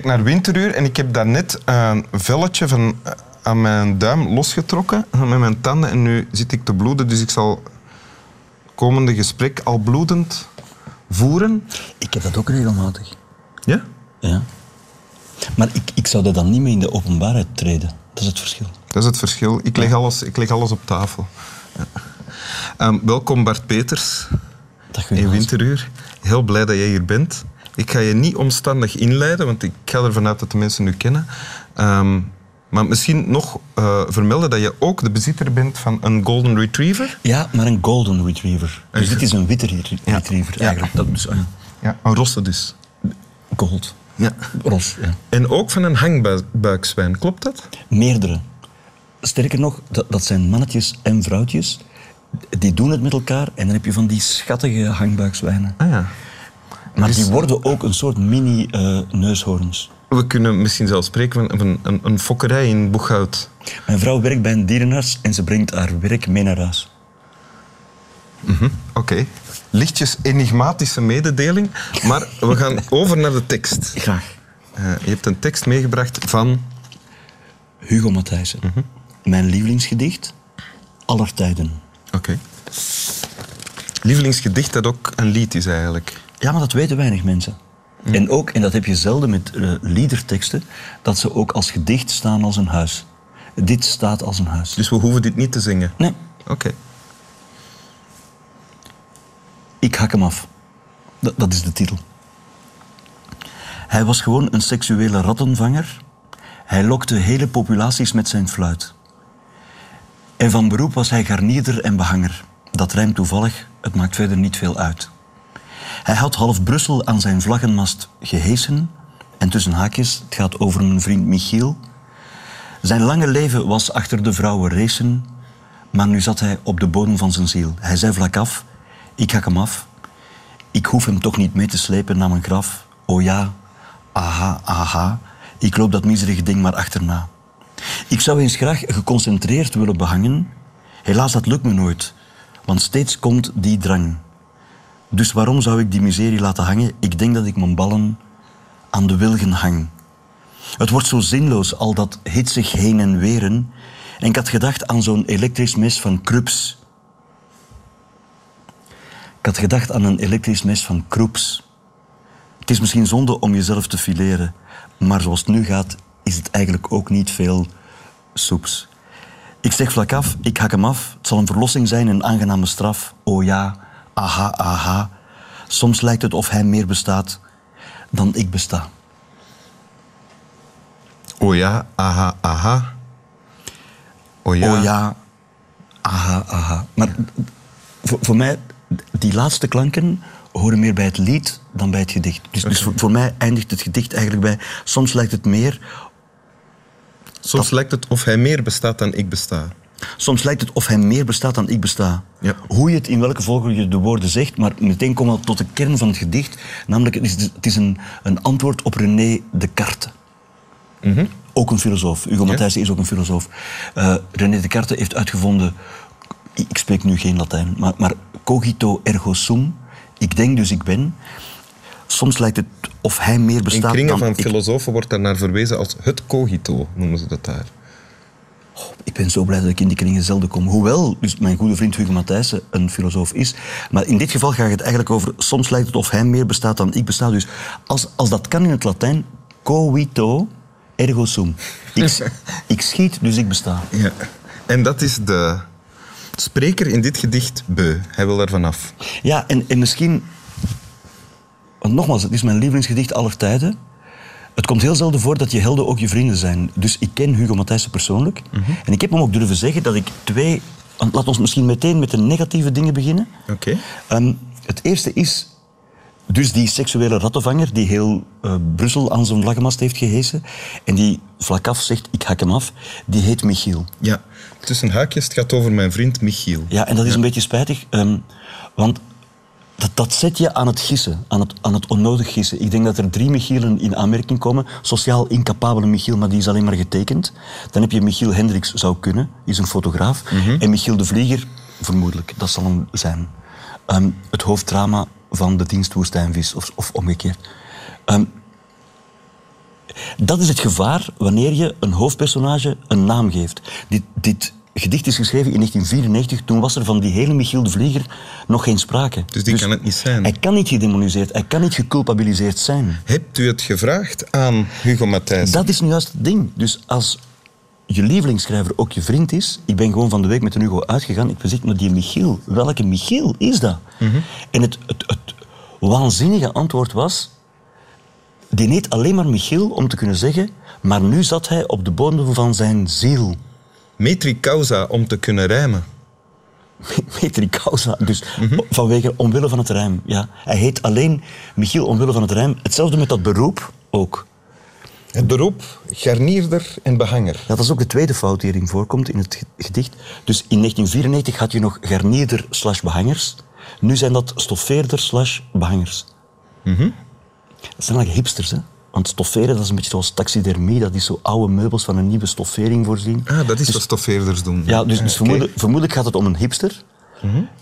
kijkt naar Winteruur en ik heb daarnet een velletje van, eh, aan mijn duim losgetrokken met mijn tanden en nu zit ik te bloeden, dus ik zal het komende gesprek al bloedend voeren. Ik heb dat ook regelmatig. Ja? Ja. Maar ik, ik zou dat dan niet meer in de openbaarheid treden. Dat is het verschil. Dat is het verschil. Ik leg alles, ik leg alles op tafel. Ja. Ehm, welkom Bart Peters Dat in Winteruur. Heel blij dat jij hier bent. Ik ga je niet omstandig inleiden, want ik ga ervan uit dat de mensen u kennen. Ehm, maar misschien nog eh, vermelden dat je ook de bezitter bent van een Golden Retriever. Ja, maar een golden retriever. Dus dit is een witte Ja. retriever Ja. Dat is, ah, ja. Ja, een rosse dus. gold. Ja. Ros, ja. En ook van een hangbuikzwijn, klopt dat? Meerdere. Sterker nog, dat, dat zijn mannetjes en vrouwtjes. Die doen het met elkaar en dan heb je van die schattige hangbuikzwijnen. Ah ja. Maar Dus- die worden ook een soort mini-neushoorns. We kunnen misschien zelfs spreken van een, een, een fokkerij in Boeghout. Mijn vrouw werkt bij een dierenarts en ze brengt haar werk mee naar huis. Oké. Lichtjes enigmatische mededeling, maar we gaan over naar de tekst. Graag. Eh, je hebt een tekst meegebracht van... Hugo Matthijssen. Mijn lievelingsgedicht aller tijden. Oké. Lievelingsgedicht dat ook een lied is eigenlijk. Ja, maar dat weten weinig mensen. En ook, en dat heb je zelden met eh, liederteksten, dat ze ook als gedicht staan als een huis. Dit staat als een huis. Dus we hoeven dit niet te zingen. Nee, Oké. ik hak hem af. Dat, dat is de titel. Hij was gewoon een seksuele rattenvanger. Hij lokte hele populaties met zijn fluit. En van beroep was hij garnier en behanger. Dat rijmt toevallig, het maakt verder niet veel uit. Hij had half Brussel aan zijn vlaggenmast gehesen. En tussen haakjes, het gaat over mijn vriend Michiel. Zijn lange leven was achter de vrouwen racen. Maar nu zat hij op de bodem van zijn ziel. Hij zei vlak af, ik hak hem af. Ik hoef hem toch niet mee te slepen naar mijn graf. Oh ja, aha, aha. Ik loop dat miserige ding maar achterna. Ik zou eens graag geconcentreerd willen behangen. Helaas, dat lukt me nooit. Want steeds komt die drang. Dus waarom zou ik die miserie laten hangen? Ik denk dat ik mijn ballen aan de wilgen hang. Het wordt zo zinloos, al dat hitsig heen en weren. En ik had gedacht aan zo'n elektrisch mes van Krups. Ik had gedacht aan een elektrisch mes van Kroeps. Het is misschien zonde om jezelf te fileren, maar zoals het nu gaat, is het eigenlijk ook niet veel soeps. Ik zeg vlak af, ik hak hem af. Het zal een verlossing zijn, een aangename straf. Oh ja, aha, aha. Soms lijkt het of hij meer bestaat dan ik besta. Oh ja, aha, aha. Oh ja. Oh ja, aha, aha. Maar voor, voor mij, die laatste klanken horen meer bij het lied dan bij het gedicht. Dus, dus voor, voor mij eindigt het gedicht eigenlijk bij... Soms lijkt het meer, Soms lijkt het of hij meer bestaat dan ik besta. Soms lijkt het of hij meer bestaat dan ik besta. Ja. Hoe je het, in welke volgorde je de woorden zegt, maar meteen komen we tot de kern van het gedicht. Namelijk, het is, het is een, een antwoord op René Descartes. Ook een filosoof. Hugo Matthijssen is ook een filosoof. Eh, René Descartes heeft uitgevonden... Ik spreek nu geen Latijn, maar, maar cogito ergo sum. Ik denk dus ik ben. Soms lijkt het of hij meer In bestaat kringen dan van ik. filosofen wordt daar naar verwezen als het cogito, noemen ze dat daar. Ik ben zo blij dat ik in die kringen zelden kom. Hoewel dus mijn goede vriend Hugo Matthijssen een filosoof is. Maar in dit geval gaat het eigenlijk over... Soms lijkt het of hij meer bestaat dan ik besta. Dus als, als dat kan in het Latijn... Cogito ergo sum. Ik, ik schiet, dus ik besta. Ja. En dat is de spreker in dit gedicht beu. Hij wil er vanaf. Ja, en, en misschien... Want nogmaals, het is mijn lievelingsgedicht aller tijden. Het komt heel zelden voor dat je helden ook je vrienden zijn. Dus ik ken Hugo Matthijssen persoonlijk. En ik heb hem ook durven zeggen dat ik twee... Laat ons misschien meteen met de negatieve dingen beginnen. Oké. Ehm, het eerste is dus die seksuele rattenvanger die heel eh, Brussel aan zijn vlaggenmast heeft gehesen en die vlak af zegt, ik hak hem af, die heet Michiel. Ja. Tussen haakjes, het gaat over mijn vriend Michiel. Ja, en dat is een beetje spijtig, ehm, want dat, dat zet je aan het gissen, aan het, aan het onnodig gissen. Ik denk dat er drie Michielen in aanmerking komen. Sociaal incapabele Michiel, maar die is alleen maar getekend. Dan heb je Michiel Hendricks, zou kunnen, is een fotograaf. En Michiel de Vlieger, vermoedelijk, dat zal hem zijn. Ehm, het hoofddrama van de dienst Woestijnvis, of, of omgekeerd. Ehm, Dat is het gevaar wanneer je een hoofdpersonage een naam geeft. Dit, dit gedicht is geschreven in 1994. Toen was er van die hele Michiel de Vlieger nog geen sprake. Dus die kan het niet zijn. Hij kan niet gedemoniseerd, hij kan niet geculpabiliseerd zijn. Hebt u het gevraagd aan Hugo Matthijs? Dat is nu juist het ding. Dus als je lievelingsschrijver ook je vriend is... Ik ben gewoon van de week met een Hugo uitgegaan. Ik gezegd, maar die Michiel, welke Michiel is dat? En het, het, het waanzinnige antwoord was... Die heet alleen maar Michiel om te kunnen zeggen... Maar nu zat hij op de bodem van zijn ziel. Metri causa om te kunnen rijmen. Metri causa. Dus vanwege omwille van het rijm. Ja. Hij heet alleen Michiel omwille van het rijm. Hetzelfde met dat beroep ook. Het beroep, garnierder en behanger. Ja, dat is ook de tweede fout die erin voorkomt in het ge- gedicht. Dus in 1994 had je nog garnierder slash behangers. Nu zijn dat stoffeerder slash behangers. Dat zijn eigenlijk hipsters, hè. Want stofferen, dat is een beetje zoals taxidermie. Dat is zo oude meubels van een nieuwe stoffering voorzien. Ah, dat is wat stoffeerders doen. Ja, dus, dus oké. vermoedelijk, vermoedelijk gaat het om een hipster.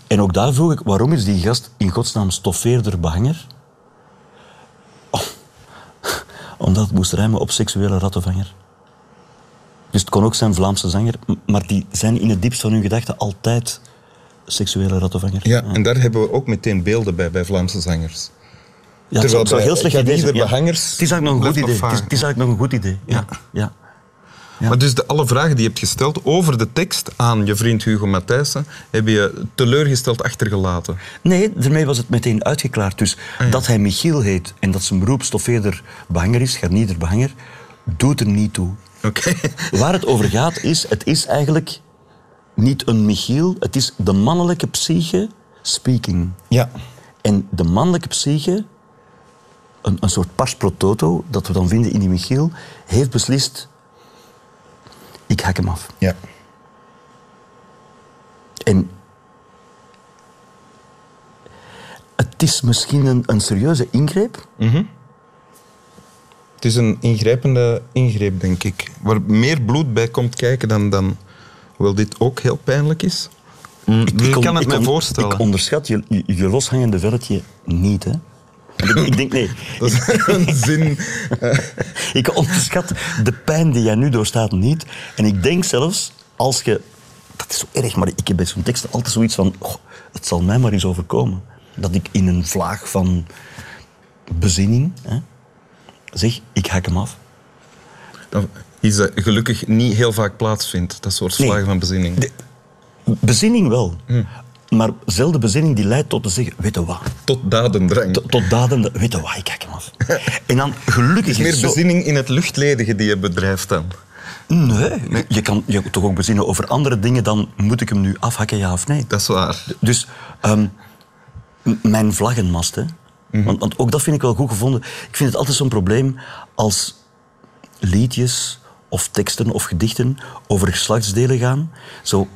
En ook daar vroeg ik, waarom is die gast in godsnaam stoffeerder behanger? Oh, omdat het moest rijmen op seksuele rattenvanger. Dus het kon ook zijn Vlaamse zanger, maar die zijn in het diepst van hun gedachten altijd seksuele rattenvanger. Ja, en daar hebben we ook meteen beelden bij, bij Vlaamse zangers. Ja, het zou- het zou heel slecht idee zijn. Ja. behangers Het is eigenlijk nog een goed idee. Het is, vaag. het is eigenlijk nog een goed idee. Ja. Ja. Ja. Maar dus de, alle vragen die je hebt gesteld over de tekst aan je vriend Hugo Matthijssen, heb je teleurgesteld achtergelaten. Nee, daarmee was het meteen uitgeklaard. Dus dat hij Michiel heet en dat zijn beroep stoffeerder behanger is, garnieder behanger, doet er niet toe. Oké. Waar het over gaat is, het is eigenlijk niet een Michiel, het is de mannelijke psyche speaking. Ja. En de mannelijke psyche, een, een soort pro toto, dat we dan vinden in die Michiel, heeft beslist, ik hak hem af. Ja. En het is misschien een, een serieuze ingreep, Het is een ingrijpende ingreep, denk ik. Waar meer bloed bij komt kijken dan, dan hoewel dit ook heel pijnlijk is. ik on- kan het ik me on- voorstellen. Ik onderschat je, je, je loshangende velletje niet, hè. Ik, denk, nee. Dat is een zin. Ik onderschat de pijn die jij nu doorstaat niet. En ik denk zelfs, als je... Dat is zo erg, maar ik heb bij zo'n tekst altijd zoiets van... "Goh, het zal mij maar eens overkomen. Dat ik in een vlaag van bezinning hè, zeg, ik hak hem af. Dat iets dat gelukkig niet heel vaak plaatsvindt, dat soort Nee. vlagen van bezinning. De- bezinning wel. Maar zelden bezinning die leidt tot te zeggen, weet je wat... Tot dadendrang. Tot, tot daden, de- weet je wat, ik kijk hem af. En dan gelukkig Het is meer zo- bezinning in het luchtledige die je bedrijft dan. Nee, je kan je toch ook bezinnen over andere dingen dan moet ik hem nu afhakken, ja of nee. Dat is waar. Dus ehm, mijn vlaggenmast, hè. want, want ook dat vind ik wel goed gevonden. Ik vind het altijd zo'n probleem als liedjes of teksten of gedichten over geslachtsdelen gaan. Zo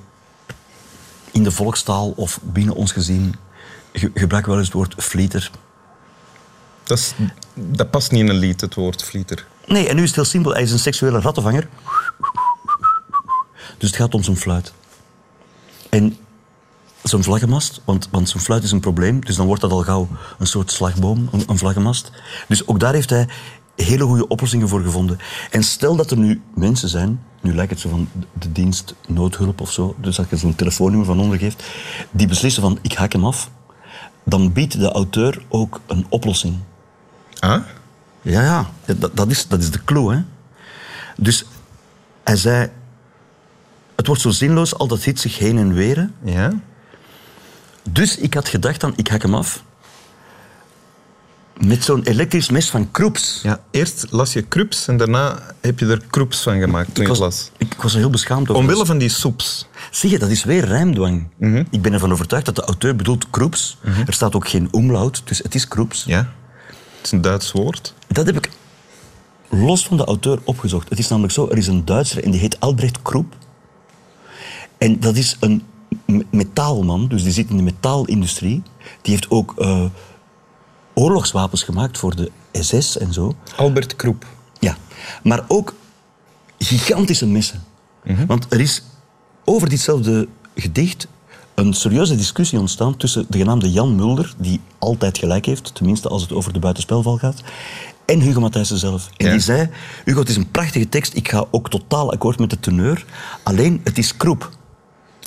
in de volkstaal of binnen ons gezin ge- gebruik wel eens het woord vlieter. Dat, is, dat past niet in een lied, het woord vlieter. Nee, en nu is het heel simpel. Hij is een seksuele rattenvanger. Dus het gaat om zijn fluit. En zijn vlaggenmast, want, want zijn fluit is een probleem, dus dan wordt dat al gauw een soort slagboom, een, een vlaggenmast. Dus ook daar heeft hij hele goede oplossingen voor gevonden. En stel dat er nu mensen zijn, nu lijkt het zo van de dienst noodhulp of zo, dus dat je zo'n telefoonnummer van onder geeft, die beslissen van ik hak hem af, dan biedt de auteur ook een oplossing. Ah? Ja, ja. Dat, dat, is, dat is de clue, hè. Dus hij zei... Het wordt zo zinloos, al dat hit zich heen en weer. Ja? Dus ik had gedacht aan, ik hak hem af. Met zo'n elektrisch mes van Kroeps. ja. Eerst las je krups en daarna heb je er kroeps van gemaakt toen ik, je was, het las. ik, ik was er heel beschaamd over. Omwille van die soeps. Zie je, dat is weer rijmdwang. Ik ben ervan overtuigd dat de auteur bedoelt Kroeps. Er staat ook geen umlaut, dus het is Kroeps. Ja? Het is een Duits woord. Dat heb ik los van de auteur opgezocht. Het is namelijk zo, er is een Duitser en die heet Albrecht Kroep. En dat is een me- metaalman, dus die zit in de metaalindustrie. Die heeft ook eh, oorlogswapens gemaakt voor de SS en zo. Albert Kroep. Ja, maar ook gigantische messen. Want er is over ditzelfde gedicht een serieuze discussie ontstaan tussen de genaamde Jan Mulder, die altijd gelijk heeft, tenminste als het over de buitenspelval gaat, En Hugo Matthijssen zelf. En Ja. die zei, Hugo, het is een prachtige tekst, ik ga ook totaal akkoord met de teneur. Alleen, het is kroep.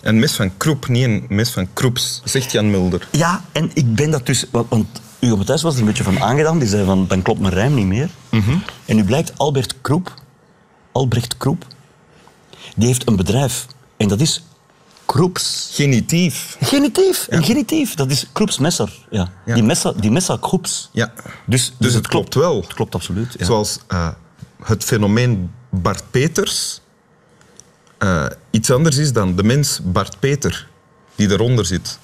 Een mes van Kroep, niet een mes van Kroeps, zegt Jan Mulder. Ja, en ik ben dat dus... Want Hugo Matthijs was er een beetje van aangedaan. Die zei van, dan klopt mijn rijm niet meer. En nu blijkt Albert Kroep, Albrecht Kroep, die heeft een bedrijf. En dat is Kroeps. Genitief. Genitief. Een genitief. Dat is Kroeps Messer. Ja. Ja. Die Messa, die Messa Kroeps. Ja. Dus, Dus het klopt wel. Het klopt absoluut. Ja. Zoals eh, het fenomeen Bart Peters eh, iets anders is dan de mens Bart Peter, die eronder zit.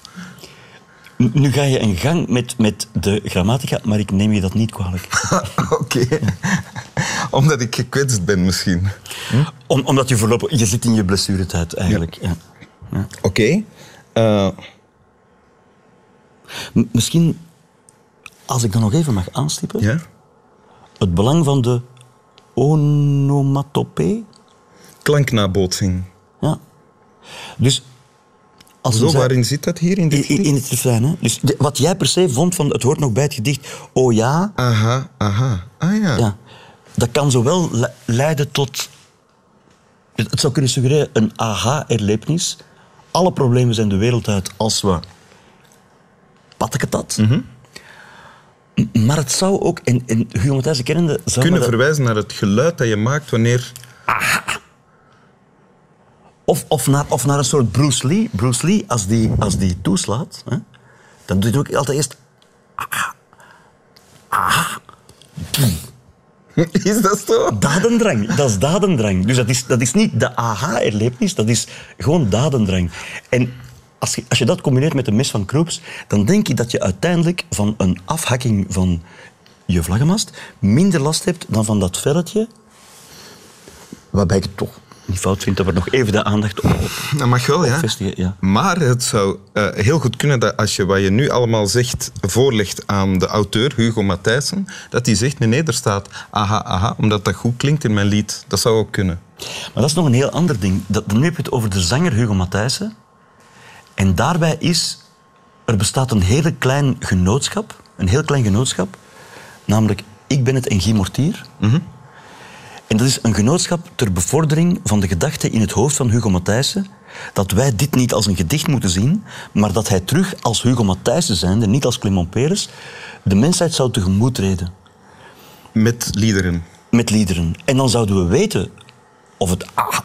Nu ga je een gang met, met de grammatica, maar ik neem je dat niet kwalijk. Oké. Omdat ik gekwetst ben misschien. Om, omdat je voorlopig... Je zit in je blessuretijd eigenlijk. Ja. Ja. Oké. Misschien, als ik dan nog even mag aanstippen, ja. het belang van de onomatopee. Klanknabootsing. Ja. Dus als Zo, waarin zit dat hier in dit in, in, het refrein, hè? Dus de- wat jij per se vond van het hoort nog bij het gedicht, oh ja, Aha, aha. Ah ja. ja dat kan zowel le- leiden tot, het zou kunnen suggereren, een aha-erlevenis. Alle problemen zijn de wereld uit als we pakken dat. Mhm. M- Maar het zou ook, en, en Hugo Matthijssen kennende, zou Kunnen dat- verwijzen naar het geluid dat je maakt wanneer... Of, of, naar, of naar een soort Bruce Lee. Bruce Lee, als die, als die toeslaat, hè, dan doet hij ook altijd eerst... Is dat zo? Dadendrang, dat is dadendrang. Dus dat is, dat is niet de aha-erlevenis, dat is gewoon dadendrang. En als je, als je dat combineert met de mes van Kroeps, dan denk ik dat je uiteindelijk van een afhakking van je vlaggenmast minder last hebt dan van dat velletje, waarbij ik toch niet fout vind dat we er nog even de aandacht op, Dat mag wel, ja. Ja. Maar het zou eh, heel goed kunnen dat als je wat je nu allemaal zegt voorlegt aan de auteur, Hugo Matthijssen, dat hij zegt, nee, nee, er staat aha, aha, omdat dat goed klinkt in mijn lied. Dat zou ook kunnen. Maar dat is nog een heel ander ding. Dat, nu heb je het over de zanger Hugo Matthijssen. En daarbij is... Er bestaat een hele klein genootschap. Een heel klein genootschap. Namelijk Ik ben het en Guy Mortier. En dat is een genootschap ter bevordering van de gedachte in het hoofd van Hugo Matthijssen dat wij dit niet als een gedicht moeten zien, maar dat hij terug als Hugo Matthijssen zijnde, niet als Clement Peres, de mensheid zou tegemoet treden Met liederen. met liederen. En dan zouden we weten of het... Ah,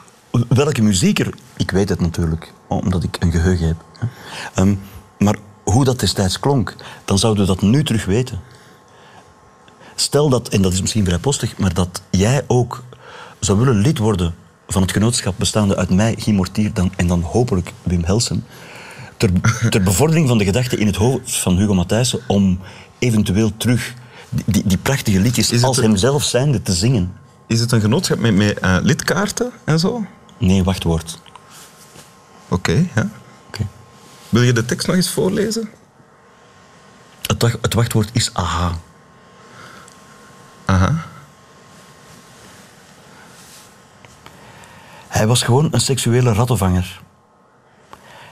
welke muziek er... Ik weet het natuurlijk, omdat ik een geheugen heb. Ehm, maar hoe dat destijds klonk, dan zouden we dat nu terug weten. Stel dat, en dat is misschien vrij postig, maar dat jij ook zou willen lid worden van het genootschap bestaande uit mij, Guy Mortier, dan, en dan hopelijk Wim Helsen, ter, ter bevordering van de gedachte in het hoofd van Hugo Matthijssen om eventueel terug die, die, prachtige liedjes als een- hemzelf zijnde te zingen. Is het een genootschap met, met eh, lidkaarten en zo? Nee, wachtwoord. ja. Oké. Wil je de tekst nog eens voorlezen? Het wachtwoord is aha. Aha. Hij was gewoon een seksuele rattenvanger.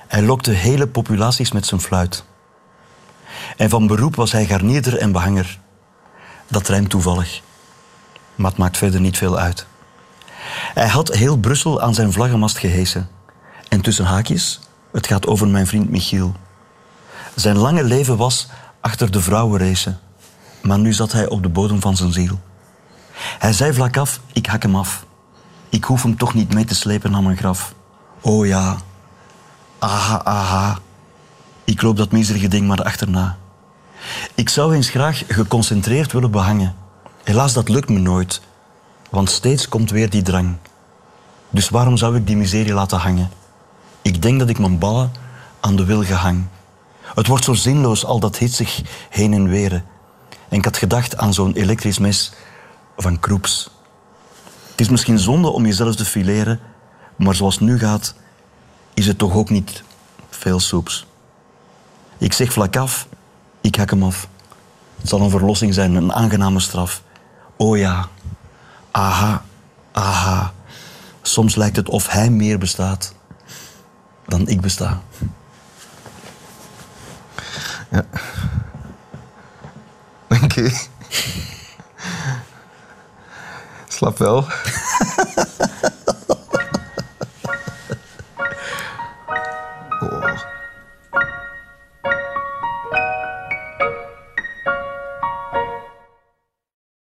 Hij lokte hele populaties met zijn fluit. En van beroep was hij garnierder en behanger. Dat rijmt toevallig. Maar het maakt verder niet veel uit. Hij had heel Brussel aan zijn vlaggenmast gehesen. En tussen haakjes, het gaat over mijn vriend Michiel. Zijn lange leven was achter de vrouwenrace. Maar nu zat hij op de bodem van zijn ziel. Hij zei vlak af, ik hak hem af. Ik hoef hem toch niet mee te slepen naar mijn graf. Oh ja, aha, aha. Ik loop dat miserige ding maar achterna. Ik zou eens graag geconcentreerd willen behangen. Helaas, dat lukt me nooit. Want steeds komt weer die drang. Dus waarom zou ik die miserie laten hangen? Ik denk dat ik mijn ballen aan de wilgen hang. Het wordt zo zinloos, al dat hitsig heen en weren. En ik had gedacht aan zo'n elektrisch mes van Kroeps. Het is misschien zonde om jezelf te fileren, maar zoals het nu gaat, is het toch ook niet veel soeps. Ik zeg vlak af, ik hak hem af. Het zal een verlossing zijn, een aangename straf. Oh ja, aha, aha. Soms lijkt het of hij meer bestaat dan ik besta. Slap wel.